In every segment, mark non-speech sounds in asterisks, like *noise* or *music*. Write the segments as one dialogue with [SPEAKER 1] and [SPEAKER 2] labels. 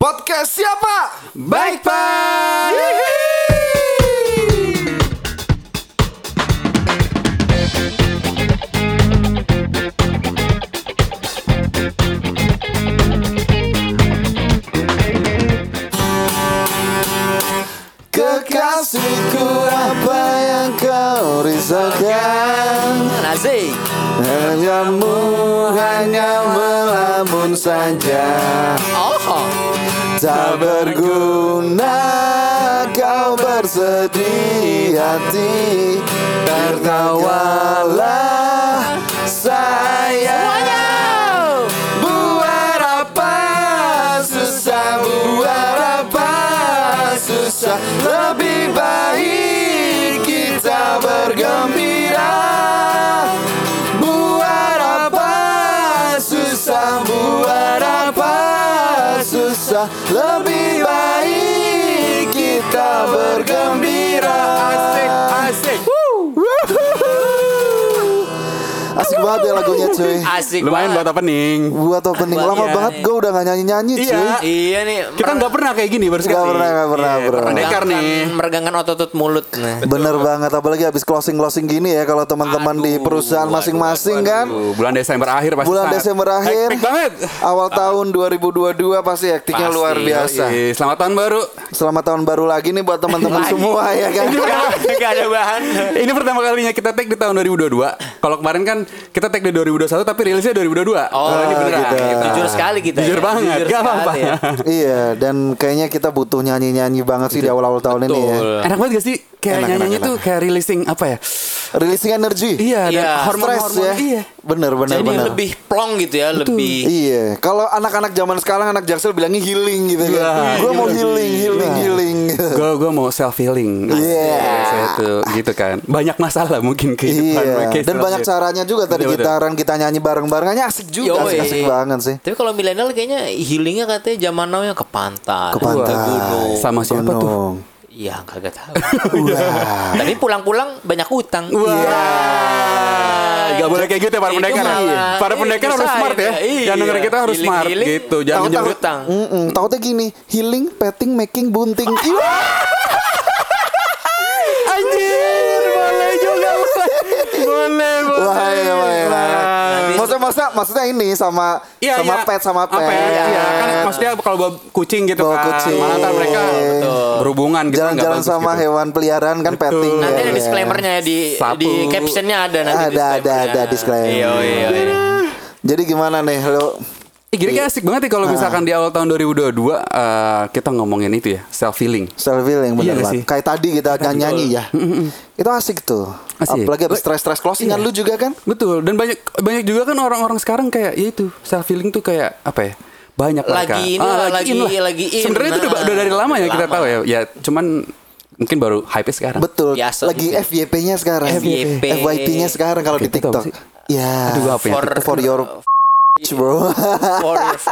[SPEAKER 1] Podcast siapa?
[SPEAKER 2] Baik Pak.
[SPEAKER 1] Kekasihku apa yang kau risaukan
[SPEAKER 2] Asik.
[SPEAKER 1] Hanyamu hanya melamun saja
[SPEAKER 2] Oh.
[SPEAKER 1] Tak berguna kau bersedih hati Tertawalah banget ya lagunya cuy
[SPEAKER 2] Asik
[SPEAKER 3] Lumayan buat
[SPEAKER 2] banget.
[SPEAKER 3] opening.
[SPEAKER 1] Buat opening lama
[SPEAKER 2] Iya,
[SPEAKER 1] banget gue udah gak nyanyi-nyanyi cuy
[SPEAKER 3] Iya.
[SPEAKER 2] Iya nih.
[SPEAKER 3] Kita nggak pernah kayak gini baru sekali.
[SPEAKER 1] Nggak pernah, nggak pernah,
[SPEAKER 3] Iya,
[SPEAKER 1] bro.
[SPEAKER 3] Pendekar nih.
[SPEAKER 2] Meregangkan otot-otot mulut. Nah.
[SPEAKER 1] Bener banget apalagi habis closing-closing gini ya Kalau teman-teman di
[SPEAKER 2] Aduh,
[SPEAKER 1] perusahaan masing-masing kan
[SPEAKER 3] bulan Desember akhir pasti.
[SPEAKER 1] Bulan Desember akhir
[SPEAKER 3] Hektik banget.
[SPEAKER 1] Awal tahun 2022 pasti hektiknya
[SPEAKER 2] Pasti,
[SPEAKER 1] luar biasa
[SPEAKER 3] Iya, Selamat tahun baru.
[SPEAKER 1] Selamat tahun baru lagi nih buat teman-teman semua ya *laughs* kan
[SPEAKER 2] Gak ada bahan.
[SPEAKER 3] Ini pertama kalinya kita take di tahun 2022. Kalau kemarin kan kita take di 2021 tapi rilisnya 2022.
[SPEAKER 2] Oh,
[SPEAKER 3] Kalau ini beneran.
[SPEAKER 1] gitu.
[SPEAKER 2] Jujur sekali kita.
[SPEAKER 3] Jujur
[SPEAKER 2] ya.
[SPEAKER 3] banget,
[SPEAKER 2] Jujur
[SPEAKER 3] gak apa-apa.
[SPEAKER 2] ya.
[SPEAKER 1] Iya dan kayaknya kita butuh nyanyi-nyanyi banget sih di awal-awal tahun ini ya
[SPEAKER 2] Betul.
[SPEAKER 3] Enak banget gak sih? Kayak
[SPEAKER 1] Enak,
[SPEAKER 3] nyanyinya
[SPEAKER 1] enak,
[SPEAKER 3] tuh
[SPEAKER 1] enak.
[SPEAKER 3] kayak releasing apa ya?
[SPEAKER 1] Releasing energy
[SPEAKER 3] Iya,
[SPEAKER 2] Iya.
[SPEAKER 3] dan hormon-hormon.
[SPEAKER 1] Stress ya
[SPEAKER 3] Iya.
[SPEAKER 1] Bener bener
[SPEAKER 2] Jadi
[SPEAKER 1] bener
[SPEAKER 2] lebih plong gitu ya, lebih.
[SPEAKER 1] Iya, kalau anak-anak zaman sekarang anak jaksel bilangnya healing gitu kan.
[SPEAKER 3] Wah,
[SPEAKER 1] Gue mau healing, healing, healing.
[SPEAKER 3] Gue gue mau self healing.
[SPEAKER 1] Iya.
[SPEAKER 3] Saya tuh gitu kan. Banyak masalah mungkin kehidupan
[SPEAKER 1] Iya,
[SPEAKER 3] kayak
[SPEAKER 1] dan banyak caranya juga tadi
[SPEAKER 3] Betul, betul.
[SPEAKER 1] gitaran kita nyanyi bareng-barengannya asik juga,
[SPEAKER 2] Yoi.
[SPEAKER 1] asik, asik banget sih.
[SPEAKER 2] Tapi kalau milenial kayaknya healingnya katanya zaman now yang ke pantai,
[SPEAKER 1] Ke pantai.
[SPEAKER 2] gunung.
[SPEAKER 3] Sama siapa tuh?
[SPEAKER 2] Iya, kagak tahu. Tapi pulang-pulang banyak utang.
[SPEAKER 3] Wah.
[SPEAKER 2] Iya.
[SPEAKER 3] Gak boleh kayak gitu ya para
[SPEAKER 2] Itu
[SPEAKER 3] pendekar ya.
[SPEAKER 2] malah-
[SPEAKER 3] Para
[SPEAKER 2] iya,
[SPEAKER 3] pendekar harus smart ya.
[SPEAKER 2] Iya.
[SPEAKER 3] Yang dengerin kita harus smart gitu. Jangan
[SPEAKER 2] takut
[SPEAKER 3] minjem
[SPEAKER 2] utang.
[SPEAKER 1] Mm-mm, takutnya gini, healing, petting, making, bunting. *laughs* Iya.
[SPEAKER 3] Anjir, boleh juga. boleh, boleh.
[SPEAKER 1] Wah, iya, wah, iya. Maksudnya, maksudnya, maksudnya ini sama
[SPEAKER 3] Iya,
[SPEAKER 1] sama
[SPEAKER 3] iya.
[SPEAKER 1] pet sama pet.
[SPEAKER 3] Apa ya? Iya, kan maksudnya kalau bawa kucing gitu
[SPEAKER 1] Bawa
[SPEAKER 3] kan.
[SPEAKER 1] kucing.
[SPEAKER 3] Mana ntar mereka berhubungan gitu
[SPEAKER 1] Jalan-jalan sama
[SPEAKER 3] gitu.
[SPEAKER 1] hewan peliharaan kan
[SPEAKER 3] Betul.
[SPEAKER 1] petting.
[SPEAKER 2] Nanti
[SPEAKER 1] ya,
[SPEAKER 2] ada
[SPEAKER 1] ya.
[SPEAKER 2] disclaimernya di
[SPEAKER 3] Sapu.
[SPEAKER 2] di captionnya ada nanti.
[SPEAKER 1] Ada, ada, ada disclaimer.
[SPEAKER 2] Iya, iya, iya.
[SPEAKER 1] Jadi gimana nih lo?
[SPEAKER 3] Gini kayak asik banget nih kalau misalkan di awal tahun 2022 eh, kita ngomongin itu ya self healing.
[SPEAKER 1] Self healing bener
[SPEAKER 3] Iya
[SPEAKER 1] banget. Kayak tadi kita nyanyi ya. Itu asik tuh.
[SPEAKER 3] Asik.
[SPEAKER 1] Apalagi abis stres-stres closingan
[SPEAKER 3] Iya.
[SPEAKER 1] lu juga kan?
[SPEAKER 3] Betul dan banyak banyak juga kan orang-orang sekarang kayak ya itu self healing tuh kayak apa ya? Banyak mereka.
[SPEAKER 2] Lagi ini lah, lagi-
[SPEAKER 3] in
[SPEAKER 2] lagi in.
[SPEAKER 3] Sebenarnya itu udah,
[SPEAKER 2] Nah,
[SPEAKER 3] udah dari lama ya kita
[SPEAKER 2] lama.
[SPEAKER 3] tahu ya. Ya cuman mungkin baru hype sekarang.
[SPEAKER 1] Betul.
[SPEAKER 2] Biasa
[SPEAKER 1] Lagi
[SPEAKER 2] gitu.
[SPEAKER 1] FYP-nya sekarang.
[SPEAKER 2] FYP.
[SPEAKER 1] FYP-nya sekarang kalau di
[SPEAKER 3] Oke, itu apa
[SPEAKER 1] TikTok. Ya.
[SPEAKER 3] Aduh, apa ya?
[SPEAKER 2] For,
[SPEAKER 1] For your bro. *laughs*
[SPEAKER 2] for your-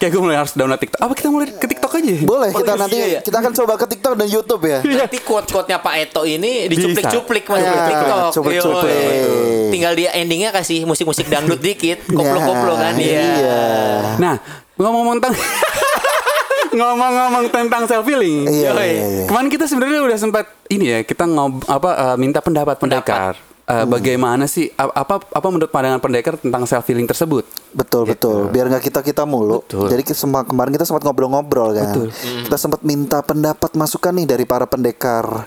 [SPEAKER 3] Kayak gue mulai harus download TikTok. Apa kita mulai ke TikTok aja?
[SPEAKER 1] Boleh
[SPEAKER 2] Oh,
[SPEAKER 1] kita
[SPEAKER 2] iya,
[SPEAKER 1] nanti
[SPEAKER 2] iya, iya.
[SPEAKER 1] kita akan coba ke TikTok dan YouTube ya.
[SPEAKER 2] Nanti quote-quote-nya Pak Eto ini dicuplik-cuplik masuk
[SPEAKER 1] Ya,
[SPEAKER 2] ke TikTok.
[SPEAKER 1] cuplik-cuplik.
[SPEAKER 2] Tinggal dia endingnya kasih musik-musik dangdut dikit, *laughs* koplo-koplo kan dia.
[SPEAKER 1] Iya.
[SPEAKER 3] Nah, ngomong-ngomong tentang *laughs* ngomong-ngomong tentang self healing.
[SPEAKER 1] Iya, iya, iya.
[SPEAKER 3] Kemarin kita sebenarnya udah sempat ini ya, kita ngob apa eh, minta pendapat pendekar. Eh, Bagaimana sih apa apa menurut pandangan pendekar tentang self healing tersebut?
[SPEAKER 1] Betul betul. Biar nggak kita kita mulu.
[SPEAKER 3] Betul.
[SPEAKER 1] Jadi semua- kemarin kita sempat ngobrol-ngobrol kan.
[SPEAKER 3] Betul.
[SPEAKER 1] Kita sempat minta pendapat masukan nih dari para pendekar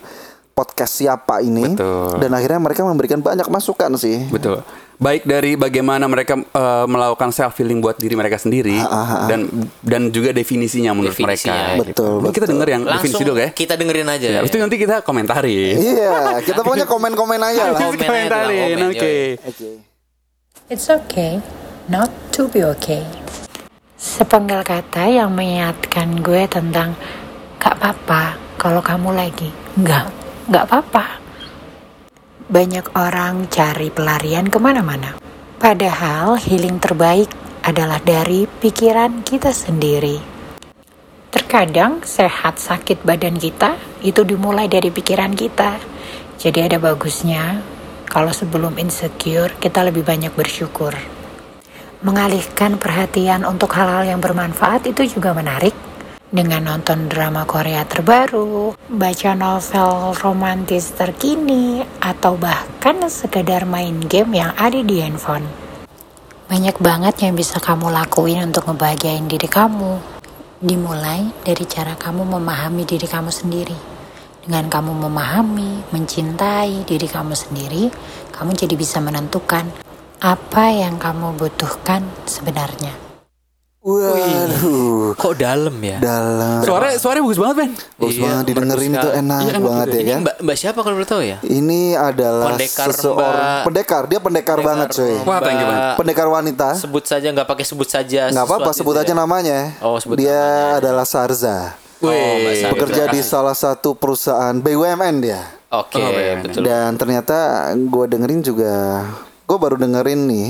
[SPEAKER 1] podcast siapa ini.
[SPEAKER 3] Betul.
[SPEAKER 1] Dan akhirnya mereka memberikan banyak masukan sih.
[SPEAKER 3] Betul. Baik dari bagaimana mereka eh, melakukan self healing buat diri mereka sendiri
[SPEAKER 1] ah, ah.
[SPEAKER 3] dan dan juga definisinya menurut
[SPEAKER 2] Definisinya,
[SPEAKER 3] mereka.
[SPEAKER 1] betul,
[SPEAKER 3] Mungkin kita
[SPEAKER 1] betul.
[SPEAKER 3] denger yang definisi
[SPEAKER 2] Langsung
[SPEAKER 3] dulu ya.
[SPEAKER 2] kita dengerin aja.
[SPEAKER 3] Ya, habis itu nanti kita komentari.
[SPEAKER 1] Iya, kita pokoknya komen-komen aja lah.
[SPEAKER 2] Komen
[SPEAKER 3] komentarin, oke.
[SPEAKER 2] yoi.
[SPEAKER 1] Oke.
[SPEAKER 4] It's okay not to be okay. Sepenggal kata yang mengingatkan gue tentang gak apa-apa kalau kamu lagi. Enggak, gak apa-apa. Banyak orang cari pelarian ke mana-mana. Padahal healing terbaik adalah dari pikiran kita sendiri. Terkadang sehat sakit badan kita itu dimulai dari pikiran kita. Jadi ada bagusnya kalau sebelum insecure kita lebih banyak bersyukur. mengalihkan perhatian untuk hal-hal yang bermanfaat itu juga menarik. Dengan nonton drama Korea terbaru, baca novel romantis terkini, atau bahkan sekedar main game yang ada di handphone. Banyak banget yang bisa kamu lakuin untuk ngebahagiain diri kamu. Dimulai dari cara kamu memahami diri kamu sendiri. Dengan kamu memahami, mencintai diri kamu sendiri, kamu jadi bisa menentukan apa yang kamu butuhkan sebenarnya.
[SPEAKER 1] Waduh,
[SPEAKER 2] Kok dalam ya?
[SPEAKER 1] dalam.
[SPEAKER 3] Suara suaranya bagus banget, Ben.
[SPEAKER 1] Bagus
[SPEAKER 2] Iya,
[SPEAKER 1] banget didengerin itu enak
[SPEAKER 3] Iya, enak
[SPEAKER 1] banget
[SPEAKER 3] gitu.
[SPEAKER 1] ya
[SPEAKER 2] Ini
[SPEAKER 1] kan.
[SPEAKER 2] mbak, mbak siapa kalau boleh tahu ya?
[SPEAKER 1] Ini adalah
[SPEAKER 2] Pendekar
[SPEAKER 1] seseorang
[SPEAKER 2] Mbak.
[SPEAKER 1] pendekar, dia pendekar, banget cuy.
[SPEAKER 3] Wah, thank you, Bang.
[SPEAKER 2] Mbak-
[SPEAKER 1] Pendekar wanita.
[SPEAKER 2] Sebut saja nggak pakai sebut saja.
[SPEAKER 1] Nggak apa-apa sebut
[SPEAKER 2] itu
[SPEAKER 1] aja
[SPEAKER 2] ya.
[SPEAKER 1] namanya.
[SPEAKER 2] Oh, sebut
[SPEAKER 1] dia
[SPEAKER 2] namanya.
[SPEAKER 1] adalah Sarza.
[SPEAKER 2] Oh, Mbak Sarza.
[SPEAKER 1] Bekerja di salah satu perusahaan BUMN dia.
[SPEAKER 2] Oke,
[SPEAKER 3] Oh, BUMN.
[SPEAKER 2] betul.
[SPEAKER 1] Dan ternyata gue dengerin juga, gue baru dengerin nih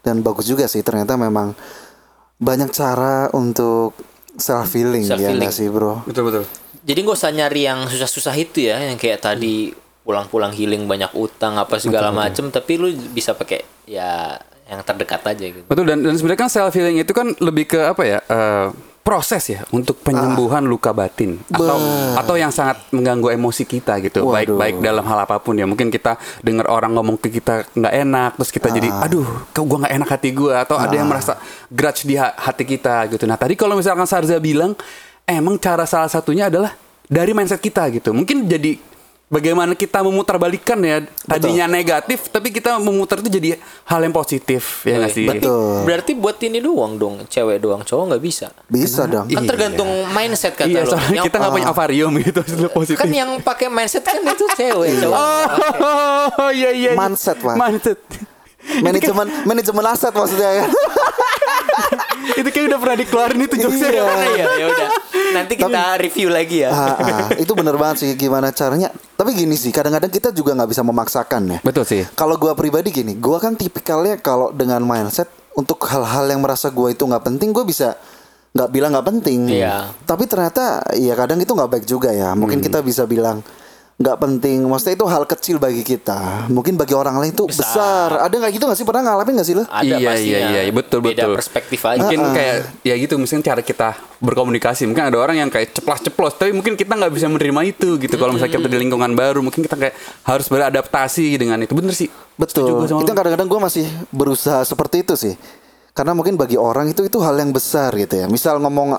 [SPEAKER 1] dan bagus juga sih. Ternyata memang banyak cara untuk self healing ya
[SPEAKER 2] Self-healing.
[SPEAKER 1] nggak sih bro.
[SPEAKER 3] Betul betul.
[SPEAKER 2] Jadi nggak usah nyari yang susah-susah itu ya, yang kayak tadi pulang-pulang healing banyak utang apa segala macem, tapi lu bisa pakai ya yang terdekat aja gitu.
[SPEAKER 3] Betul dan, dan sebenarnya kan self healing itu kan lebih ke apa ya? eh, proses ya untuk penyembuhan luka batin atau atau yang sangat mengganggu emosi kita gitu. Baik
[SPEAKER 1] Waduh.
[SPEAKER 3] baik dalam hal apa pun ya. Mungkin kita dengar orang ngomong ke kita nggak enak terus kita jadi aduh, kok gua nggak enak hati gua atau ada yang merasa grudge di ha- hati kita gitu. Nah, tadi kalau misalkan Sarza bilang emang cara salah satunya adalah dari mindset kita gitu. Mungkin jadi bagaimana kita memutarbalikkan ya tadinya negatif tapi kita memutar itu jadi hal yang positif ya nggak sih?
[SPEAKER 1] Betul.
[SPEAKER 2] Berarti buat ini doang dong, cewek doang, cowok nggak bisa.
[SPEAKER 1] Bisa dong.
[SPEAKER 2] Kan tergantung mindset kata
[SPEAKER 3] Iya,
[SPEAKER 2] lo.
[SPEAKER 3] soalnya
[SPEAKER 2] Yang-
[SPEAKER 3] kita nggak punya avarium gitu hasilnya positif.
[SPEAKER 2] kan yang pakai mindset kan itu cewek, cowok.
[SPEAKER 3] Oh iya iya. iya.
[SPEAKER 1] Mindset, Pak.
[SPEAKER 3] Mindset.
[SPEAKER 1] Manajemen manajemen aset maksudnya kan. *laughs*
[SPEAKER 3] itu kayak udah pernah dikeluarin itu jokesnya.
[SPEAKER 1] Iya. *laughs*
[SPEAKER 2] Ya? Ya udah. Nanti kita review lagi ya.
[SPEAKER 1] Ah, ah, *laughs* itu bener banget sih gimana caranya. Tapi gini sih, kadang-kadang kita juga nggak bisa memaksakan ya.
[SPEAKER 3] Betul sih.
[SPEAKER 1] Kalau gua pribadi gini, gua kan tipikalnya kalau dengan mindset untuk hal-hal yang merasa gua itu nggak penting, gue bisa nggak bilang nggak penting.
[SPEAKER 2] Iya.
[SPEAKER 1] Tapi ternyata ya kadang itu nggak baik juga ya. Mungkin kita bisa bilang nggak penting. Maksudnya itu hal kecil bagi kita. Mungkin bagi orang lain itu besar. Ada nggak gitu nggak sih? Pernah ngalamin nggak sih lo?
[SPEAKER 2] Ada
[SPEAKER 3] iya,
[SPEAKER 2] pastinya.
[SPEAKER 3] iya iya betul
[SPEAKER 2] Beda
[SPEAKER 3] betul.
[SPEAKER 2] perspektif aja.
[SPEAKER 3] Mungkin kayak ya gitu mungkin cara kita berkomunikasi. Mungkin ada orang yang kayak ceplas-ceplos tapi mungkin kita nggak bisa menerima itu gitu. Kalau misalnya kita di lingkungan baru mungkin kita kayak harus beradaptasi dengan itu. Bener sih.
[SPEAKER 1] Betul. Itu kadang-kadang gue masih berusaha seperti itu sih. Karena mungkin bagi orang itu itu hal yang besar gitu ya. Misal ngomong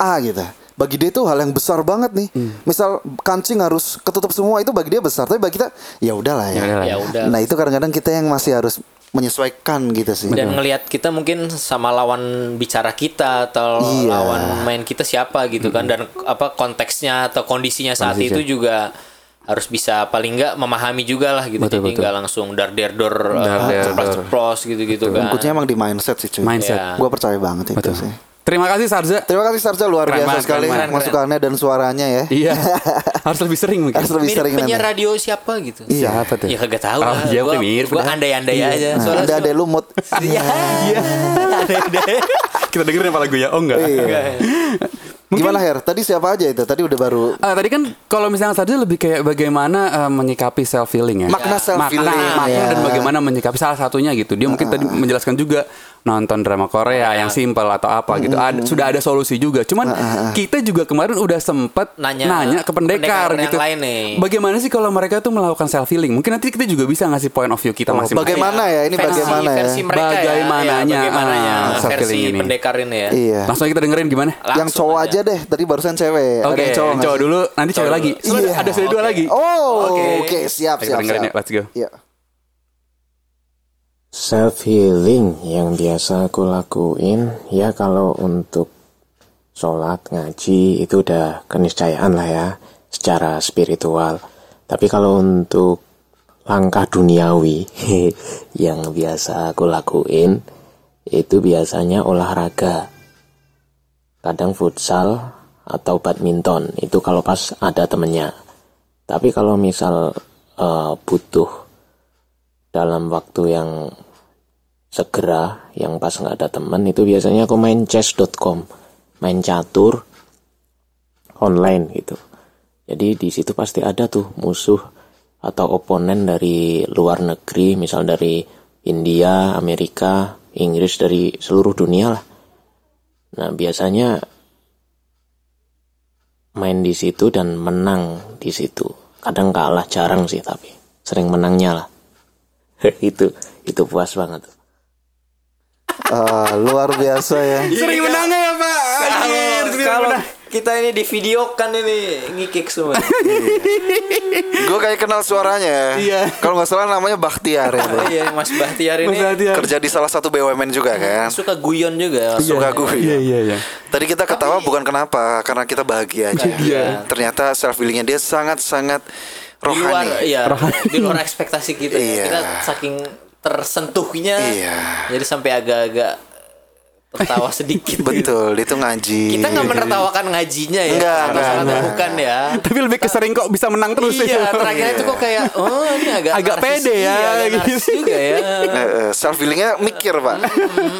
[SPEAKER 1] A gitu. Bagi dia itu hal yang besar banget nih.
[SPEAKER 3] Hmm.
[SPEAKER 1] Misal kancing harus ketutup semua itu bagi dia besar. Tapi bagi kita ya udahlah ya.
[SPEAKER 3] Ya udahlah.
[SPEAKER 2] Ya udah.
[SPEAKER 1] Nah itu kadang-kadang kita yang masih harus menyesuaikan gitu sih.
[SPEAKER 2] dan ngelihat kita mungkin sama lawan bicara kita atau
[SPEAKER 1] Iya.
[SPEAKER 2] lawan main kita siapa gitu kan dan apa konteksnya atau kondisinya saat
[SPEAKER 3] Kondisinya.
[SPEAKER 2] itu juga harus bisa paling nggak memahami juga lah gitu
[SPEAKER 3] Betul,
[SPEAKER 2] jadi
[SPEAKER 3] betul.
[SPEAKER 2] nggak langsung dar der dor
[SPEAKER 3] Dar der dor.
[SPEAKER 2] ceplos gitu gitu kan
[SPEAKER 1] Kuncinya emang di mindset sih cuy.
[SPEAKER 3] Mindset.
[SPEAKER 2] Ya.
[SPEAKER 1] Gue percaya banget itu
[SPEAKER 3] Betul.
[SPEAKER 1] sih.
[SPEAKER 3] Terima kasih Sarza.
[SPEAKER 1] Terima kasih Sarja luar
[SPEAKER 3] Keren
[SPEAKER 1] biasa
[SPEAKER 3] banget,
[SPEAKER 1] sekali
[SPEAKER 3] keren banget.
[SPEAKER 1] masukannya dan suaranya ya.
[SPEAKER 3] Iya. *laughs* Harus lebih sering mungkin.
[SPEAKER 1] Harus lebih sering
[SPEAKER 2] penyiar
[SPEAKER 1] nanti.
[SPEAKER 2] radio siapa gitu
[SPEAKER 1] Iya.
[SPEAKER 3] Siapa tuh?
[SPEAKER 2] ya kagak tahu
[SPEAKER 3] Oh, iya,
[SPEAKER 2] gua,
[SPEAKER 3] mirip
[SPEAKER 2] gua andai-andai aja
[SPEAKER 1] Nah,
[SPEAKER 2] soalnya
[SPEAKER 1] ada ada lumut. *laughs*
[SPEAKER 2] Iya.
[SPEAKER 3] Kita dengerin apa lagu ya? Oh enggak.
[SPEAKER 1] Iya. Gimana Her? Tadi siapa aja itu? Tadi udah baru
[SPEAKER 3] Ah, tadi kan kalau misalnya saja lebih kayak bagaimana eh, menyikapi self healing ya.
[SPEAKER 1] Makna self-healing,
[SPEAKER 3] Makna, makna
[SPEAKER 1] ya.
[SPEAKER 3] dan bagaimana menyikapi salah satunya gitu. Dia mungkin tadi menjelaskan juga nonton drama Korea yang simple atau apa gitu. Ada, sudah ada solusi juga. Cuman kita juga kemarin udah sempet
[SPEAKER 2] Nanya
[SPEAKER 3] nanya, ke pendekar,
[SPEAKER 2] pendekar yang
[SPEAKER 3] gitu.
[SPEAKER 2] lain nih.
[SPEAKER 3] Bagaimana sih kalau mereka tuh melakukan self healing? Mungkin nanti kita juga bisa ngasih point of view kita
[SPEAKER 1] Oh,
[SPEAKER 3] masing-masing.
[SPEAKER 1] bagaimana ya? Ini
[SPEAKER 2] versi,
[SPEAKER 1] bagaimana ya?
[SPEAKER 2] versi mereka ya,
[SPEAKER 3] Bagaimananya,
[SPEAKER 2] ya, bagaimananya
[SPEAKER 3] ah,
[SPEAKER 2] versi
[SPEAKER 3] ini.
[SPEAKER 2] pendekar ini ya
[SPEAKER 1] Iya.
[SPEAKER 3] Langsung aja kita dengerin gimana?
[SPEAKER 1] yang
[SPEAKER 2] Langsung
[SPEAKER 1] cowok aja. deh. Tadi barusan cewek.
[SPEAKER 3] Oke,
[SPEAKER 1] yang cowok
[SPEAKER 3] dulu, nanti cewek
[SPEAKER 2] Cowok
[SPEAKER 3] lagi.
[SPEAKER 1] Iya.
[SPEAKER 3] Ada seri dua lagi.
[SPEAKER 1] Oh, oke,
[SPEAKER 2] Oke.
[SPEAKER 1] siap, siap,
[SPEAKER 3] dengerin
[SPEAKER 1] siap.
[SPEAKER 3] ya, let's go.
[SPEAKER 1] Iya.
[SPEAKER 5] Self healing yang biasa aku lakuin ya kalau untuk sholat ngaji itu udah keniscayaan lah ya secara spiritual. Tapi kalau untuk langkah duniawi *laughs* yang biasa aku lakuin itu biasanya olahraga. Kadang futsal atau badminton itu kalau pas ada temennya. Tapi kalau misal eh, butuh dalam waktu yang segera yang pas nggak ada temen itu biasanya aku main chess.com main catur online gitu jadi di situ pasti ada tuh musuh atau oponen dari luar negeri misal dari India, Amerika, Inggris dari seluruh dunia lah. Nah, biasanya main di situ dan menang di situ. Kadang kalah, jarang sih tapi sering menangnya lah. *laughs* itu itu puas banget.
[SPEAKER 1] Ah, luar biasa ya. *laughs*
[SPEAKER 3] Sering menangnya ya Pak. Anjir,
[SPEAKER 2] Kalau
[SPEAKER 3] menang.
[SPEAKER 2] kita ini di video kan ini ngikik semua. *laughs*
[SPEAKER 1] Gue kayak kenal suaranya.
[SPEAKER 3] Iya.
[SPEAKER 1] Kalau nggak salah namanya Bahtiar ya.
[SPEAKER 2] Iya, Mas Bahtiar ini
[SPEAKER 3] Mas Bahtiar.
[SPEAKER 1] Kerja di salah satu BUMN juga kan.
[SPEAKER 2] suka guyon juga.
[SPEAKER 1] Suka gue.
[SPEAKER 3] Iya iya iya.
[SPEAKER 1] Tadi kita ketawa bukan kenapa, karena kita bahagia aja.
[SPEAKER 3] Iya.
[SPEAKER 1] Ternyata self healingnya dia sangat-sangat
[SPEAKER 2] Di luar,
[SPEAKER 1] rohani.
[SPEAKER 2] iya, di luar ekspektasi kita. ya.
[SPEAKER 1] Iya.
[SPEAKER 2] Kita saking tersentuhnya,
[SPEAKER 1] Iya.
[SPEAKER 2] jadi sampai agak-agak tertawa *laughs* sedikit. gitu.
[SPEAKER 1] Betul, dia tuh ngaji.
[SPEAKER 2] Kita nggak menertawakan ngajinya ya,
[SPEAKER 1] Enggak,
[SPEAKER 2] Sama
[SPEAKER 1] enggak,
[SPEAKER 2] sekali
[SPEAKER 1] enggak.
[SPEAKER 2] bukan ya.
[SPEAKER 3] Tapi lebih kesering kok bisa menang terus
[SPEAKER 2] iya,
[SPEAKER 3] itu.
[SPEAKER 2] terakhir itu kok kayak, *laughs* oh ini agak
[SPEAKER 3] Agak pede ya,
[SPEAKER 2] iya, agak
[SPEAKER 3] gitu.
[SPEAKER 2] juga ya. *laughs*
[SPEAKER 1] self healingnya mikir pak.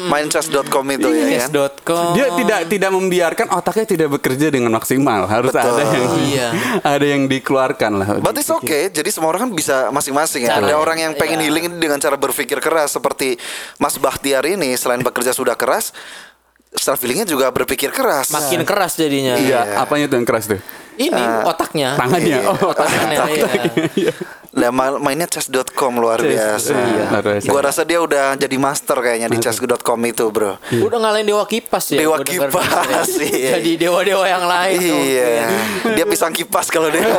[SPEAKER 1] Mindchess.com itu ya kan.
[SPEAKER 2] Yes.com.
[SPEAKER 3] Dia tidak tidak membiarkan otaknya tidak bekerja dengan maksimal. Harus
[SPEAKER 1] Betul.
[SPEAKER 3] ada yang
[SPEAKER 2] Iya.
[SPEAKER 3] ada yang dikeluarkan lah.
[SPEAKER 1] But it's okay. Jadi semua orang kan bisa masing-masing ya. Ada
[SPEAKER 2] Caranya.
[SPEAKER 1] orang yang pengen
[SPEAKER 2] Iya.
[SPEAKER 1] healing dengan cara berpikir keras seperti Mas Bahtiar ini selain bekerja sudah keras, self healingnya juga berpikir keras.
[SPEAKER 2] Makin keras jadinya.
[SPEAKER 3] Iya, apanya tuh yang keras tuh?
[SPEAKER 2] Ini otaknya.
[SPEAKER 3] Tangannya.
[SPEAKER 1] iya.
[SPEAKER 3] Oh,
[SPEAKER 2] Otaknya. iya.
[SPEAKER 1] Lah ma- mainnya chess.com luar biasa.
[SPEAKER 3] Iya, luar biasa.
[SPEAKER 1] Gua rasa dia udah jadi master kayaknya di chess.com itu, Bro.
[SPEAKER 2] Udah ngalahin Dewa Kipas ya.
[SPEAKER 1] Dewa. Kipas, iya.
[SPEAKER 2] Jadi dewa-dewa yang lain.
[SPEAKER 1] Iya. Dia pisang kipas kalau dia. *laughs*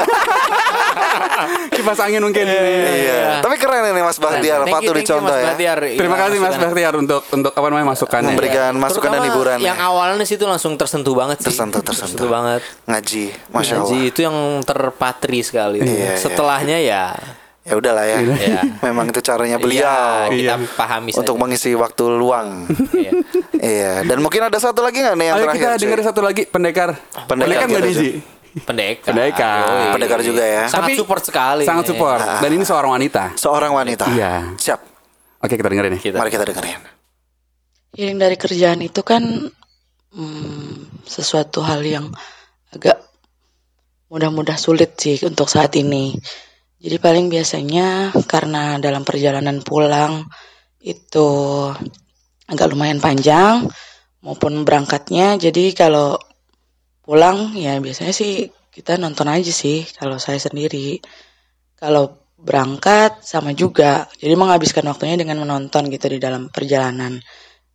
[SPEAKER 3] Kipas angin mungkin.
[SPEAKER 1] Iya. Tapi keren ini Mas Bahtiar, patut dicontoh ya.
[SPEAKER 2] Bahtiar.
[SPEAKER 3] Terima
[SPEAKER 2] Iya,
[SPEAKER 3] kasih Mas. Bahtiar untuk untuk apa namanya masukannya.
[SPEAKER 1] Memberikan masukan dan hiburan.
[SPEAKER 2] Yang
[SPEAKER 1] ya.
[SPEAKER 2] awalnya situ langsung tersentuh banget sih.
[SPEAKER 1] Tersentuh, tersentuh.
[SPEAKER 2] banget.
[SPEAKER 1] Ngaji, Masya
[SPEAKER 2] Haji
[SPEAKER 1] Allah.
[SPEAKER 2] itu yang terpatri sekali.
[SPEAKER 1] Iya,
[SPEAKER 2] Setelahnya ya
[SPEAKER 1] Ya udahlah ya.
[SPEAKER 2] Iya. *laughs*
[SPEAKER 1] Memang itu caranya beliau
[SPEAKER 2] ya, kita
[SPEAKER 3] Iya.
[SPEAKER 2] pahami
[SPEAKER 1] untuk
[SPEAKER 2] saja.
[SPEAKER 1] mengisi waktu luang.
[SPEAKER 2] Iya.
[SPEAKER 1] iya. Dan mungkin ada satu lagi nggak nih yang
[SPEAKER 3] Ayo
[SPEAKER 1] terakhir?
[SPEAKER 3] kita dengar satu lagi pendekar.
[SPEAKER 1] Pendekar
[SPEAKER 3] nggak
[SPEAKER 1] kita,
[SPEAKER 3] Diji?
[SPEAKER 2] Pendekar.
[SPEAKER 3] Pendekar.
[SPEAKER 2] Yoi.
[SPEAKER 1] Pendekar juga ya.
[SPEAKER 2] Sangat
[SPEAKER 3] Tapi-
[SPEAKER 2] support sekali.
[SPEAKER 3] Sangat support. Dan ini seorang wanita.
[SPEAKER 1] Seorang wanita.
[SPEAKER 3] Iya.
[SPEAKER 1] Siap.
[SPEAKER 3] Oke kita dengerin nih.
[SPEAKER 2] Kita.
[SPEAKER 1] Mari kita dengerin.
[SPEAKER 6] Healing dari kerjaan itu kan hmm, sesuatu hal yang agak mudah-mudah sulit sih untuk saat ini. Jadi paling biasanya karena dalam perjalanan pulang itu agak lumayan panjang maupun berangkatnya. Jadi kalau pulang ya biasanya sih kita nonton aja sih kalau saya sendiri. Kalau berangkat sama juga. Jadi menghabiskan waktunya dengan menonton gitu di dalam perjalanan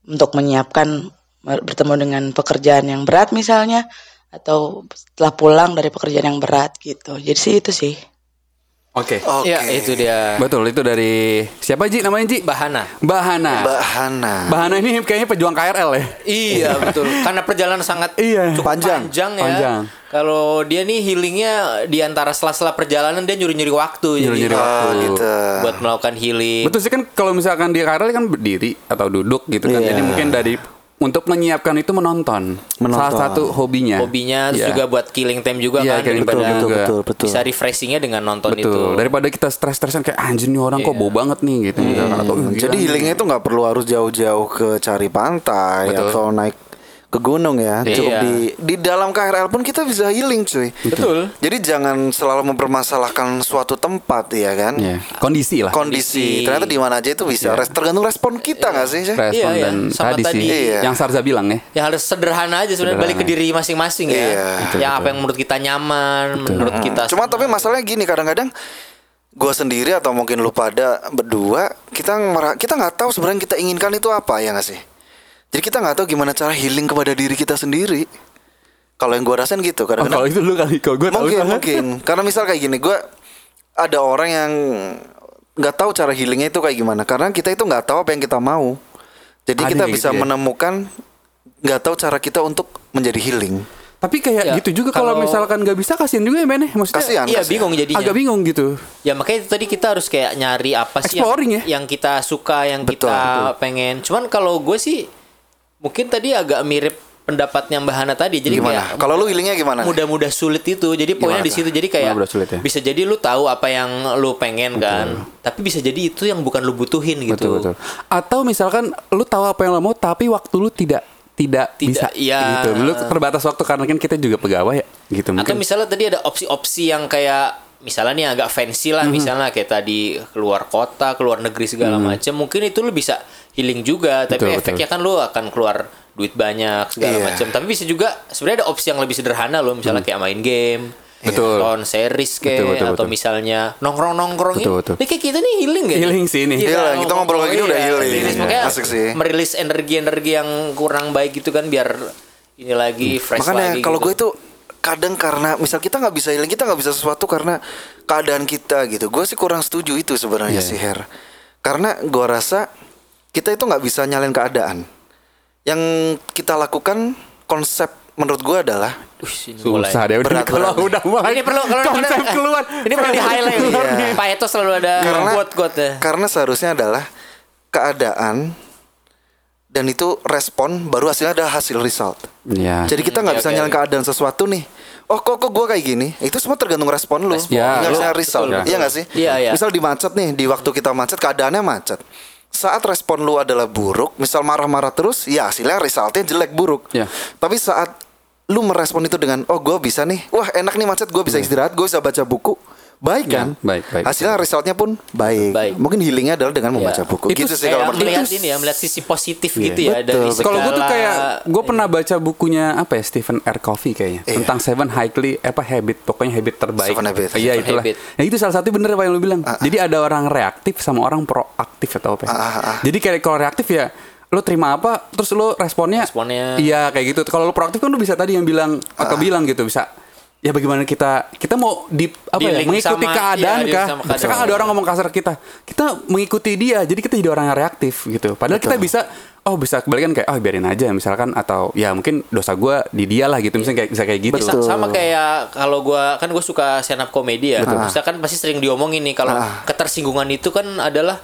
[SPEAKER 6] untuk menyiapkan bertemu dengan pekerjaan yang berat misalnya atau setelah pulang dari pekerjaan yang berat gitu. Jadi sih itu sih.
[SPEAKER 3] Oke.
[SPEAKER 1] Oke.
[SPEAKER 2] Ya, itu dia.
[SPEAKER 3] Betul itu dari siapa Ji namanya Ji?
[SPEAKER 2] Bahana.
[SPEAKER 3] Mbak Hana.
[SPEAKER 1] Mbak Hana.
[SPEAKER 3] Mbak Hana ini kayaknya pejuang KRL ya.
[SPEAKER 2] Iya *laughs* betul. Karena perjalanan sangat
[SPEAKER 3] Iya.
[SPEAKER 2] cukup
[SPEAKER 1] Panjang.
[SPEAKER 2] panjang, ya.
[SPEAKER 3] Panjang.
[SPEAKER 2] Kalau dia nih healingnya di antara sela-sela perjalanan dia nyuri-nyuri waktu.
[SPEAKER 3] Nyuri-nyuri
[SPEAKER 2] jadi,
[SPEAKER 3] waktu.
[SPEAKER 1] Ah, gitu.
[SPEAKER 2] Buat melakukan healing.
[SPEAKER 3] Betul sih kan kalau misalkan di KRL kan berdiri atau duduk gitu kan.
[SPEAKER 1] Iya.
[SPEAKER 3] Jadi mungkin dari untuk menyiapkan itu menonton.
[SPEAKER 1] Menonton.
[SPEAKER 3] Salah satu hobinya.
[SPEAKER 2] Hobinya terus
[SPEAKER 3] Iya.
[SPEAKER 2] juga buat killing time juga
[SPEAKER 3] Iya,
[SPEAKER 2] kan daripada
[SPEAKER 3] time juga.
[SPEAKER 1] betul, betul.
[SPEAKER 2] bisa refreshingnya dengan nonton
[SPEAKER 3] Betul.
[SPEAKER 2] itu.
[SPEAKER 3] Daripada kita stres-stresan kayak anjir nih orang kok
[SPEAKER 2] Iya.
[SPEAKER 3] bau banget nih gitu misalkan atau "Ih, gila
[SPEAKER 1] Jadi
[SPEAKER 3] nih."
[SPEAKER 1] healingnya itu nggak perlu harus jauh-jauh ke cari pantai
[SPEAKER 3] Betul.
[SPEAKER 1] atau naik ke gunung ya. Cukup
[SPEAKER 2] Iya.
[SPEAKER 1] di di dalam KRL pun kita bisa healing, cuy.
[SPEAKER 2] Betul.
[SPEAKER 1] Jadi jangan selalu mempermasalahkan suatu tempat ya kan.
[SPEAKER 3] Iya. Kondisi lah.
[SPEAKER 1] Kondisi.
[SPEAKER 2] Kondisi.
[SPEAKER 1] Ternyata di mana aja itu bisa. Res- Tergantung respon kita nggak sih? Syah?
[SPEAKER 3] Respon
[SPEAKER 2] Iya, iya.
[SPEAKER 3] dan
[SPEAKER 2] Sama
[SPEAKER 3] tadi, sih.
[SPEAKER 1] Iya.
[SPEAKER 3] yang Sarza bilang ya.
[SPEAKER 2] Ya harus sederhana aja sebenarnya balik ke diri masing-masing ya.
[SPEAKER 1] Iya.
[SPEAKER 3] Betul,
[SPEAKER 2] yang apa
[SPEAKER 3] betul.
[SPEAKER 2] yang menurut kita nyaman, menurut kita
[SPEAKER 1] Cuma tapi masalahnya gini kadang-kadang gue sendiri atau mungkin lu pada berdua kita kita nggak tahu sebenarnya kita inginkan itu apa ya nggak sih? Jadi kita nggak tahu gimana cara healing kepada diri kita sendiri. Kalau yang gue rasain gitu
[SPEAKER 3] Oh,
[SPEAKER 1] kadang-kadang.
[SPEAKER 3] kalau itu lu kali kalau gue tahu
[SPEAKER 1] mungkin
[SPEAKER 3] soalnya.
[SPEAKER 1] mungkin karena misal kayak gini gue ada orang yang nggak tahu cara healingnya itu kayak gimana karena kita itu nggak tahu apa yang kita mau. Jadi
[SPEAKER 3] Ada
[SPEAKER 1] kita
[SPEAKER 3] yang
[SPEAKER 1] bisa
[SPEAKER 3] gitu ya?
[SPEAKER 1] menemukan nggak tahu cara kita untuk menjadi healing.
[SPEAKER 3] Tapi kayak
[SPEAKER 2] Ya,
[SPEAKER 3] gitu juga kalau misalkan nggak bisa kasihan juga ya men ya. Maksudnya
[SPEAKER 1] Kasihan.
[SPEAKER 2] Iya
[SPEAKER 1] kasihan.
[SPEAKER 2] bingung jadinya.
[SPEAKER 3] agak bingung gitu.
[SPEAKER 2] Ya makanya tadi kita harus kayak nyari apa sih
[SPEAKER 3] Exploring
[SPEAKER 2] yang,
[SPEAKER 3] ya?
[SPEAKER 2] yang kita suka, yang
[SPEAKER 1] Betul,
[SPEAKER 2] kita pengen. Cuman kalau gue sih mungkin tadi agak mirip pendapatnya Mbak Hana tadi. Jadi
[SPEAKER 1] Gimana?
[SPEAKER 2] kayak
[SPEAKER 1] Kalau lu healingnya gimana?
[SPEAKER 2] mudah-mudah sulit itu. Jadi poinnya di situ. Jadi kayak
[SPEAKER 3] Mudah-mudah sulit ya?
[SPEAKER 2] bisa jadi lu tahu apa yang lu pengen kan. Tapi bisa jadi itu yang bukan lu butuhin gitu.
[SPEAKER 3] Betul betul. Atau misalkan lu tahu apa yang lo mau tapi waktu lu tidak tidak,
[SPEAKER 2] Tidak,
[SPEAKER 3] bisa
[SPEAKER 2] iya.
[SPEAKER 3] gitu. Lu terbatas waktu karena kan kita juga pegawai ya gitu
[SPEAKER 2] Atau
[SPEAKER 3] mungkin.
[SPEAKER 2] misalnya tadi ada opsi-opsi yang kayak misalnya nih agak fancy lah misalnya kayak tadi keluar kota keluar negeri segala macam mungkin itu lu bisa healing juga tapi
[SPEAKER 3] Betul,
[SPEAKER 2] efeknya kan lu akan keluar duit banyak segala
[SPEAKER 1] Iya.
[SPEAKER 2] macam tapi bisa juga sebenarnya ada opsi yang lebih sederhana loh misalnya kayak main game
[SPEAKER 3] Betul.
[SPEAKER 2] nonton series kayak
[SPEAKER 3] Betul, betul,
[SPEAKER 2] atau
[SPEAKER 3] betul.
[SPEAKER 2] misalnya nongkrong nongkrong
[SPEAKER 3] Betul, betul.
[SPEAKER 2] ini kayak kita nih healing gak
[SPEAKER 3] Healing sih ini.
[SPEAKER 1] Healing, kita ngobrol kayak gini udah healing.
[SPEAKER 2] rilis.
[SPEAKER 1] Iya.
[SPEAKER 2] Makanya
[SPEAKER 1] Asik sih.
[SPEAKER 2] merilis energi-energi yang kurang baik gitu kan biar ini lagi fresh
[SPEAKER 1] Makanya
[SPEAKER 2] lagi
[SPEAKER 1] kalau
[SPEAKER 2] gitu.
[SPEAKER 1] gue itu kadang karena misal kita nggak bisa healing, kita nggak bisa sesuatu karena keadaan kita gitu. Gue sih kurang setuju itu sebenarnya
[SPEAKER 3] Iya.
[SPEAKER 1] sih Her. Karena gue rasa kita itu nggak bisa nyalain keadaan. Yang kita lakukan konsep menurut gue adalah.
[SPEAKER 3] Susah deh udah kalau udah mulai
[SPEAKER 2] Ini perlu kalau
[SPEAKER 3] konsep
[SPEAKER 2] bener-
[SPEAKER 3] keluar.
[SPEAKER 2] Ini perlu di highlight.
[SPEAKER 1] Iya.
[SPEAKER 2] Pak Eto selalu ada
[SPEAKER 1] karena
[SPEAKER 2] quote-quote ya.
[SPEAKER 1] karena seharusnya adalah keadaan dan itu respon baru hasilnya ada hasil result.
[SPEAKER 3] Iya.
[SPEAKER 1] Jadi kita nggak
[SPEAKER 2] Oke,
[SPEAKER 1] bisa
[SPEAKER 2] oke,
[SPEAKER 1] nyalain keadaan sesuatu nih. Oh kok kok gue kayak gini? Itu semua tergantung respon lu.
[SPEAKER 2] Respon.
[SPEAKER 3] Ya,
[SPEAKER 1] Nggak
[SPEAKER 3] lu-
[SPEAKER 1] bisa result. Iya nggak sih?
[SPEAKER 2] Iya, iya.
[SPEAKER 1] Misal di macet nih, di waktu kita macet keadaannya macet. Saat respon lu adalah buruk, misal marah-marah terus, ya hasilnya resultnya jelek buruk.
[SPEAKER 3] Iya.
[SPEAKER 1] Tapi saat lu merespon itu dengan, oh gue bisa nih, wah enak nih macet, gue bisa istirahat, gue bisa baca buku, baik kan?
[SPEAKER 3] Iya, baik, baik.
[SPEAKER 1] Hasilnya resultnya pun baik.
[SPEAKER 2] Baik.
[SPEAKER 1] Mungkin healingnya adalah dengan membaca
[SPEAKER 2] Iya.
[SPEAKER 1] buku.
[SPEAKER 3] Itu
[SPEAKER 1] gitu sih kalau menurut
[SPEAKER 2] melihat
[SPEAKER 1] gue.
[SPEAKER 2] ini ya, melihat sisi positif
[SPEAKER 3] Iya.
[SPEAKER 2] gitu ya
[SPEAKER 1] Betul,
[SPEAKER 2] dari
[SPEAKER 1] betul.
[SPEAKER 3] Kalau gue tuh kayak gue pernah baca bukunya apa ya Stephen R. Covey kayaknya
[SPEAKER 1] Iya.
[SPEAKER 3] tentang Seven Highly apa habit pokoknya habit terbaik.
[SPEAKER 1] Seven Habits.
[SPEAKER 3] Iya itulah.
[SPEAKER 2] Habit.
[SPEAKER 3] Nah itu salah satu bener apa yang lu bilang. Jadi ada orang reaktif sama orang proaktif atau apa? ya.
[SPEAKER 1] Ah, ah, ah.
[SPEAKER 3] Jadi kayak kalau reaktif ya lo terima apa terus lo responnya
[SPEAKER 2] Responnya.
[SPEAKER 3] iya kayak gitu kalau lo proaktif kan lo bisa tadi yang bilang atau
[SPEAKER 1] Ah.
[SPEAKER 3] bilang gitu bisa ya bagaimana kita kita mau di apa ya mengikuti
[SPEAKER 2] sama-
[SPEAKER 3] keadaan
[SPEAKER 2] iya, di-link
[SPEAKER 3] kah? sekarang ada orang ngomong kasar ke kita kita mengikuti dia jadi kita jadi orang yang reaktif gitu. Padahal kita bisa oh bisa kebalikan kayak oh biarin aja misalkan atau ya mungkin dosa gue di dia lah gitu. Misalnya kayak bisa kayak gitu.
[SPEAKER 2] Sa- sama kayak kalau gua kan gue suka stand up comedy ya.
[SPEAKER 3] Betul.
[SPEAKER 2] Maksudnya kan pasti sering diomongin nih kalau
[SPEAKER 1] Ah.
[SPEAKER 2] ketersinggungan itu kan adalah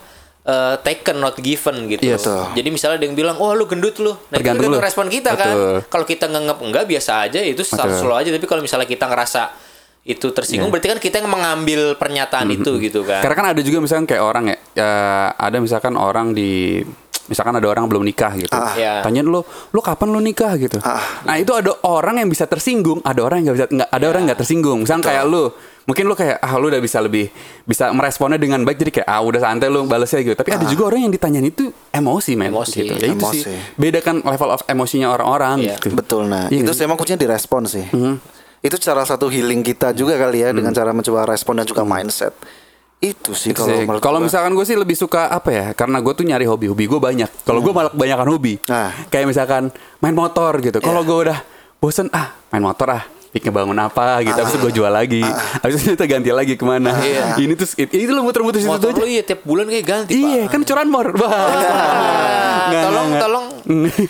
[SPEAKER 2] eh, taken not given gitu.
[SPEAKER 1] Iya, tuh.
[SPEAKER 2] Jadi misalnya ada yang bilang, "Oh, lu gendut lu." Nah, itu
[SPEAKER 3] Tergantung lu.
[SPEAKER 2] respon kita
[SPEAKER 3] Betul.
[SPEAKER 2] kan. Kalau kita nganggap enggak biasa aja itu status lo aja, tapi kalau misalnya kita ngerasa itu tersinggung berarti kan kita yang mengambil pernyataan itu gitu kan.
[SPEAKER 3] Karena kan ada juga misalkan kayak orang ya, ya ada misalkan orang di misalkan ada orang belum nikah gitu.
[SPEAKER 2] Iya.
[SPEAKER 3] Tanyain lo, lo kapan lo nikah gitu. Nah, itu ada orang yang bisa tersinggung, ada orang yang nggak bisa nggak ada orang yang nggak tersinggung. Misalkan kayak lo, mungkin lo kayak ah lo udah bisa lebih bisa meresponnya dengan baik jadi kayak ah udah santai lo balesnya gitu. Tapi ada juga orang yang ditanyain itu emosi men
[SPEAKER 2] Emosi.
[SPEAKER 3] gitu. Ya itu
[SPEAKER 1] Emosi.
[SPEAKER 3] sih. Bedakan level of emosinya orang-orang
[SPEAKER 2] Iya.
[SPEAKER 3] gitu.
[SPEAKER 1] Betul nah,
[SPEAKER 3] Iya
[SPEAKER 1] itu sih emang kuncinya di respon sih. Itu salah satu healing kita juga kali ya dengan cara mencoba respon dan juga mindset. Itu sih kalau menurut
[SPEAKER 3] Kalau
[SPEAKER 1] gua.
[SPEAKER 3] misalkan gue sih lebih suka apa ya? Karena gue tuh nyari hobi, hobi gue banyak. Kalau gue malah kebanyakan hobi.
[SPEAKER 1] Nah.
[SPEAKER 3] Kayak misalkan main motor gitu. Kalau gue udah bosen ah main motor ah. Pikir bangun apa gitu, habis itu gue jual lagi, habis itu kita ganti lagi ke mana? Ini tuh it- itu lo muter-muter situ aja.
[SPEAKER 2] iya tiap bulan kayak ganti,
[SPEAKER 3] Iya,
[SPEAKER 2] Pak.
[SPEAKER 3] kan curanmor. Wah.
[SPEAKER 2] Ah, tolong tolong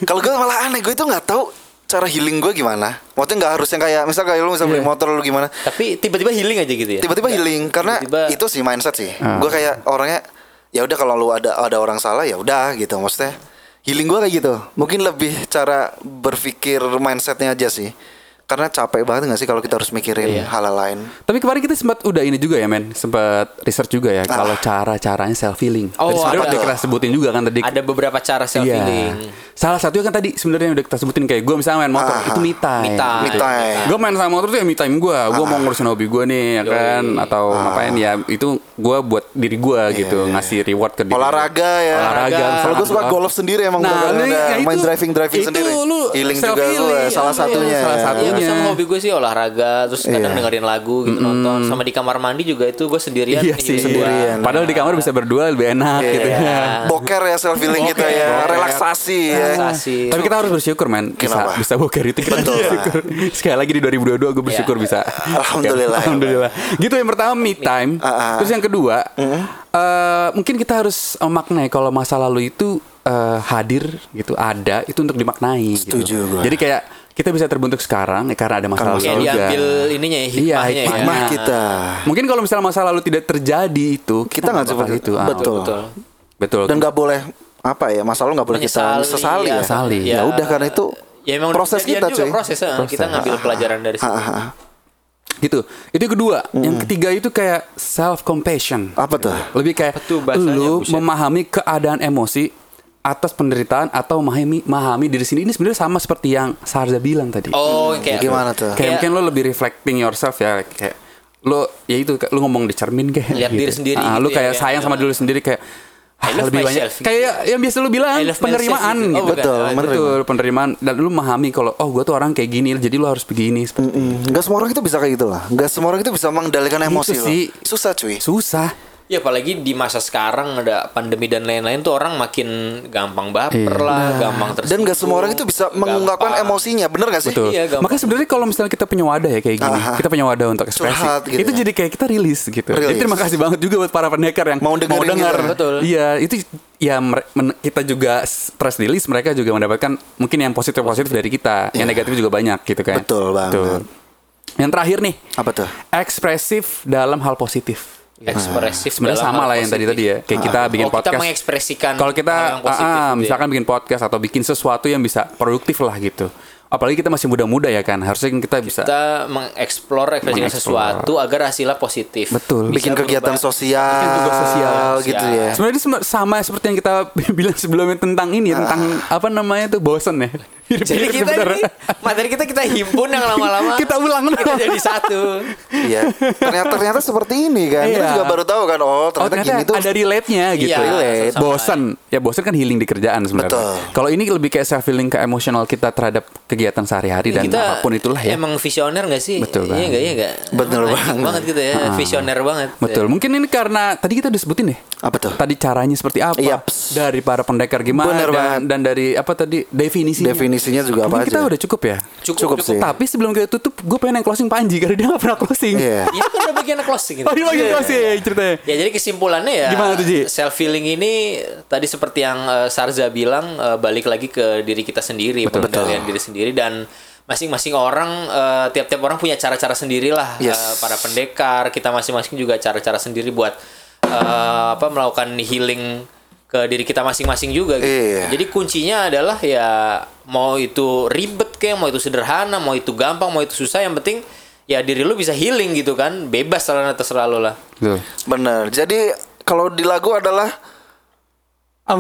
[SPEAKER 1] Kalau gue malah aneh, gue itu nggak tahu cara healing gue gimana. Maksudnya nggak harus yang kayak misal kayak lu misal beli
[SPEAKER 3] Iya.
[SPEAKER 1] motor lu gimana.
[SPEAKER 2] tapi tiba-tiba healing aja gitu ya.
[SPEAKER 1] Tiba-tiba healing karena
[SPEAKER 2] Tiba-tiba-
[SPEAKER 1] itu sih mindset sih.
[SPEAKER 3] Ah.
[SPEAKER 1] Gue kayak orangnya ya udah kalau lu ada ada orang salah ya udah gitu maksudnya. Healing gue kayak gitu. Mungkin lebih cara berpikir mindsetnya aja sih. Karena capek banget gak sih kalau kita harus mikirin
[SPEAKER 2] Iya.
[SPEAKER 1] hal lain.
[SPEAKER 3] Tapi kemarin kita sempat udah ini juga ya men, sempat research juga ya kalau cara-caranya self healing.
[SPEAKER 2] Oh,
[SPEAKER 3] tadi sebenarnya
[SPEAKER 2] ada.
[SPEAKER 3] udah kita sebutin juga kan tadi.
[SPEAKER 2] Ada beberapa cara self
[SPEAKER 3] Iya.
[SPEAKER 2] healing.
[SPEAKER 3] Salah satunya kan tadi sebenarnya udah kita sebutin kayak gue misalnya main motor
[SPEAKER 1] Ah,
[SPEAKER 3] itu me time.
[SPEAKER 2] Me time.
[SPEAKER 1] Me time.
[SPEAKER 3] Gue main sama motor tuh ya me time gue. Gue mau ngurusin hobi gue nih ya kan atau ngapain ya itu gue buat diri gue gitu ngasih reward ke diri.
[SPEAKER 1] Olahraga ya.
[SPEAKER 3] Olahraga.
[SPEAKER 1] Kalau gue suka golf sendiri emang
[SPEAKER 3] Nah,
[SPEAKER 1] ada
[SPEAKER 3] ya
[SPEAKER 1] main
[SPEAKER 3] itu-
[SPEAKER 1] driving driving
[SPEAKER 3] itu
[SPEAKER 1] sendiri.
[SPEAKER 3] lu
[SPEAKER 1] healing juga
[SPEAKER 3] self-healing.
[SPEAKER 1] gue salah
[SPEAKER 3] Iya,
[SPEAKER 1] satunya.
[SPEAKER 3] salah
[SPEAKER 1] ya.
[SPEAKER 3] satunya.
[SPEAKER 2] Iya, sama hobi gue sih olahraga, terus kadang
[SPEAKER 1] Iya.
[SPEAKER 2] dengerin lagu gitu nonton, sama di kamar mandi juga itu gue sendirian.
[SPEAKER 3] Iya sih.
[SPEAKER 2] gua.
[SPEAKER 1] Sendirian.
[SPEAKER 3] Padahal di kamar bisa berdua lebih enak gitu
[SPEAKER 1] Iya.
[SPEAKER 3] ya.
[SPEAKER 1] Boker ya self healing kita ya,
[SPEAKER 3] Boker.
[SPEAKER 1] relaksasi ya.
[SPEAKER 2] Relaksasi.
[SPEAKER 3] Tapi kita harus bersyukur men bisa
[SPEAKER 1] Kenapa?
[SPEAKER 3] bisa boker itu kita
[SPEAKER 1] Betul.
[SPEAKER 3] bersyukur. Sekali lagi di 2022 gue bersyukur
[SPEAKER 2] Iya.
[SPEAKER 3] bisa.
[SPEAKER 1] Alhamdulillah.
[SPEAKER 3] Alhamdulillah. Gitu yang pertama me time.
[SPEAKER 1] Ah, ah.
[SPEAKER 3] Terus yang kedua eh, mungkin kita harus memaknai kalau masa lalu itu eh, hadir gitu ada itu untuk dimaknai.
[SPEAKER 1] Setuju
[SPEAKER 3] gitu.
[SPEAKER 1] gua.
[SPEAKER 3] Jadi kayak kita bisa terbentuk sekarang ya, karena ada masa lalu juga.
[SPEAKER 2] diambil ininya ya,
[SPEAKER 3] Iya,
[SPEAKER 2] hikmahnya ya.
[SPEAKER 1] Hikmah kita.
[SPEAKER 3] Mungkin kalau misalnya masa lalu tidak terjadi itu
[SPEAKER 1] Kita nggak seperti
[SPEAKER 3] itu.
[SPEAKER 1] itu.
[SPEAKER 3] Ah,
[SPEAKER 1] Betul.
[SPEAKER 2] Betul.
[SPEAKER 3] Betul.
[SPEAKER 1] Dan nggak boleh apa ya masalah nggak boleh kita sesali
[SPEAKER 2] iya.
[SPEAKER 1] ya.
[SPEAKER 3] Sesali.
[SPEAKER 1] Ya udah karena itu
[SPEAKER 2] Ya emang
[SPEAKER 1] proses kita
[SPEAKER 2] juga
[SPEAKER 1] cuy.
[SPEAKER 2] proses, ah. kita ngambil pelajaran dari situ.
[SPEAKER 1] Ah, ah, ah.
[SPEAKER 3] gitu. Itu kedua. Yang ketiga itu kayak self compassion.
[SPEAKER 1] Apa tuh?
[SPEAKER 3] Lebih kayak
[SPEAKER 2] Apa tuh bahasanya,
[SPEAKER 3] lu
[SPEAKER 2] buset?
[SPEAKER 3] memahami keadaan emosi atas penderitaan atau memahami memahami diri sendiri ini sebenarnya sama seperti yang Sarza bilang tadi.
[SPEAKER 2] Oh, kayak
[SPEAKER 1] Gimana tuh?
[SPEAKER 3] Kayak mungkin lo lebih reflecting yourself ya kayak lo ya itu lu ngomong di cermin kayak
[SPEAKER 2] Lihat diri sendiri
[SPEAKER 3] Ah,
[SPEAKER 2] gitu
[SPEAKER 3] lu
[SPEAKER 2] ya,
[SPEAKER 3] kayak
[SPEAKER 2] kayak,
[SPEAKER 3] sayang sama
[SPEAKER 2] ah.
[SPEAKER 3] diri sendiri kayak
[SPEAKER 2] I
[SPEAKER 3] ah,
[SPEAKER 2] love
[SPEAKER 3] lebih banyak
[SPEAKER 2] gitu.
[SPEAKER 3] kayak yang biasa lu bilang
[SPEAKER 2] I love myself
[SPEAKER 3] penerimaan
[SPEAKER 2] gitu. Oh,
[SPEAKER 3] gitu.
[SPEAKER 2] bukan.
[SPEAKER 1] Betul, menerima.
[SPEAKER 3] Betul, penerimaan dan lu memahami kalau oh gue tuh orang kayak gini jadi lu harus begini seperti
[SPEAKER 1] Mm, Nggak semua orang itu bisa kayak gitu lah. Nggak semua orang itu bisa mengendalikan emosi loh.
[SPEAKER 3] sih.
[SPEAKER 1] Susah cuy.
[SPEAKER 3] susah.
[SPEAKER 2] Ya apalagi di masa sekarang ada pandemi dan lain-lain tuh orang makin gampang baper
[SPEAKER 3] Iya.
[SPEAKER 2] lah, gampang tersinggung.
[SPEAKER 1] Dan nggak semua orang itu bisa mengungkapkan
[SPEAKER 2] gampang.
[SPEAKER 1] emosinya, bener gak sih?
[SPEAKER 3] Betul.
[SPEAKER 2] Iya, gampang.
[SPEAKER 3] Makanya sebenarnya kalau misalnya kita punya wadah ya kayak gini,
[SPEAKER 1] Aha.
[SPEAKER 3] kita punya wadah untuk ekspresi.
[SPEAKER 1] Curhat gitu
[SPEAKER 3] itu
[SPEAKER 1] ya.
[SPEAKER 3] jadi kayak kita rilis gitu. Jadi
[SPEAKER 1] Rilis.
[SPEAKER 3] terima kasih banget juga buat para pendekar yang
[SPEAKER 1] Mau
[SPEAKER 3] dengar.
[SPEAKER 1] gitu.
[SPEAKER 2] Betul.
[SPEAKER 3] Iya, itu ya kita juga s- press release mereka juga mendapatkan mungkin yang positif-positif dari kita, yang negatif juga banyak gitu kan.
[SPEAKER 1] Iya. Betul banget.
[SPEAKER 3] Yang terakhir nih,
[SPEAKER 1] Apa tuh?
[SPEAKER 3] ekspresif dalam hal positif.
[SPEAKER 2] Ekspresif.
[SPEAKER 3] Sebenarnya
[SPEAKER 2] dalam
[SPEAKER 3] sama lah yang tadi
[SPEAKER 2] positif.
[SPEAKER 3] tadi ya. Kayak kita bikin
[SPEAKER 2] oh, kita
[SPEAKER 3] podcast.
[SPEAKER 2] mengekspresikan
[SPEAKER 3] Kalau kita
[SPEAKER 2] hal yang positif
[SPEAKER 3] ah, ah,
[SPEAKER 2] gitu ya.
[SPEAKER 3] misalkan bikin podcast atau bikin sesuatu yang bisa produktif lah gitu. Apalagi kita masih muda-muda ya kan. Harusnya kita bisa
[SPEAKER 2] kita mengeksplor ekspresikan sesuatu agar hasilnya positif.
[SPEAKER 3] Betul.
[SPEAKER 2] Bisa
[SPEAKER 1] Bikin kegiatan
[SPEAKER 2] berubah.
[SPEAKER 1] sosial,
[SPEAKER 3] Bikin tugas sosial,
[SPEAKER 1] gitu ya.
[SPEAKER 3] Sebenarnya sama seperti yang kita *laughs* bilang sebelumnya tentang ini ya, tentang apa namanya tuh bosen ya.
[SPEAKER 2] Jadi kita ini materi kita kita himpun yang lama-lama *laughs*
[SPEAKER 3] Kita ulang
[SPEAKER 2] kita jadi satu.
[SPEAKER 1] Iya. Ternyata ternyata seperti ini kan. Kita
[SPEAKER 3] Iya.
[SPEAKER 1] juga baru tahu kan. Oh,
[SPEAKER 3] Oh
[SPEAKER 1] ternyata,
[SPEAKER 3] ternyata
[SPEAKER 1] gini tuh.
[SPEAKER 3] ada relate-nya gitu.
[SPEAKER 2] Iya,
[SPEAKER 3] relate. Bosen. Ya bosen kan healing di kerjaan sebenarnya.
[SPEAKER 1] Betul.
[SPEAKER 3] Kalau ini lebih kayak self healing ke emosional kita terhadap kegiatan sehari-hari dan
[SPEAKER 2] kita
[SPEAKER 3] apa pun itulah ya.
[SPEAKER 2] Emang visioner gak sih?
[SPEAKER 3] Betul
[SPEAKER 2] Iya
[SPEAKER 3] banget.
[SPEAKER 2] gak, iya gak?
[SPEAKER 1] Betul banget.
[SPEAKER 2] banget gitu ya, visioner banget.
[SPEAKER 3] Betul. Mungkin ini karena tadi kita udah sebutin deh.
[SPEAKER 1] Apa tuh?
[SPEAKER 3] Tadi caranya seperti apa?
[SPEAKER 1] Yaps.
[SPEAKER 3] Dari para pendekar gimana
[SPEAKER 1] Bener
[SPEAKER 3] dan,
[SPEAKER 1] banget.
[SPEAKER 3] dan dari apa tadi definisinya.
[SPEAKER 1] Definisinya juga apa
[SPEAKER 3] Mungkin kita
[SPEAKER 1] aja?
[SPEAKER 3] udah cukup ya.
[SPEAKER 2] Cukup,
[SPEAKER 1] Cukup sih.
[SPEAKER 3] Tapi sebelum kita tutup, gue pengen yang closing Panji karena dia gak pernah closing.
[SPEAKER 1] Iya.
[SPEAKER 2] Itu kan udah bagian closing gitu.
[SPEAKER 3] Oh, dia bagian closing ceritanya.
[SPEAKER 2] Ya jadi kesimpulannya ya
[SPEAKER 3] Gimana tuh, Ji?
[SPEAKER 2] self healing ini tadi seperti yang eh, Sarza bilang eh, balik lagi ke diri kita sendiri,
[SPEAKER 3] Betul.
[SPEAKER 2] pengendalian diri sendiri dan masing-masing orang eh, tiap-tiap orang punya cara-cara sendiri lah
[SPEAKER 1] Yes.
[SPEAKER 2] Eh, para pendekar kita masing-masing juga cara-cara sendiri buat eh, apa melakukan healing ke diri kita masing-masing juga gitu.
[SPEAKER 1] Iya.
[SPEAKER 2] Jadi kuncinya adalah ya mau itu ribet kayak mau itu sederhana, mau itu gampang, mau itu susah yang penting ya diri lu bisa healing gitu kan. Bebas lah terserah lu lah.
[SPEAKER 3] Betul.
[SPEAKER 1] Bener. Jadi kalau di lagu adalah
[SPEAKER 2] Buat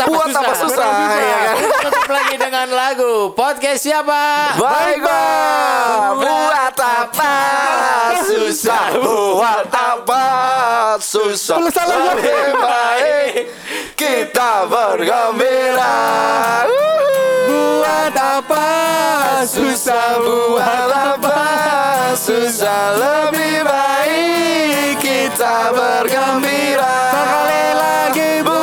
[SPEAKER 2] apa
[SPEAKER 1] Buat
[SPEAKER 2] susah?
[SPEAKER 1] apa susah, ya kan?
[SPEAKER 2] Tutup lagi dengan lagu podcast siapa?
[SPEAKER 1] Baik Bang. Buat apa susah? Buat apa susah? Lebih baik kita bergembira. Buat apa susah? Buat apa susah? Lebih baik kita bergembira. Sekali lagi buat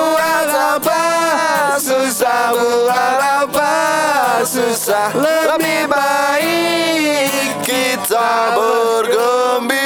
[SPEAKER 1] susah. Lebih baik kita bergembira.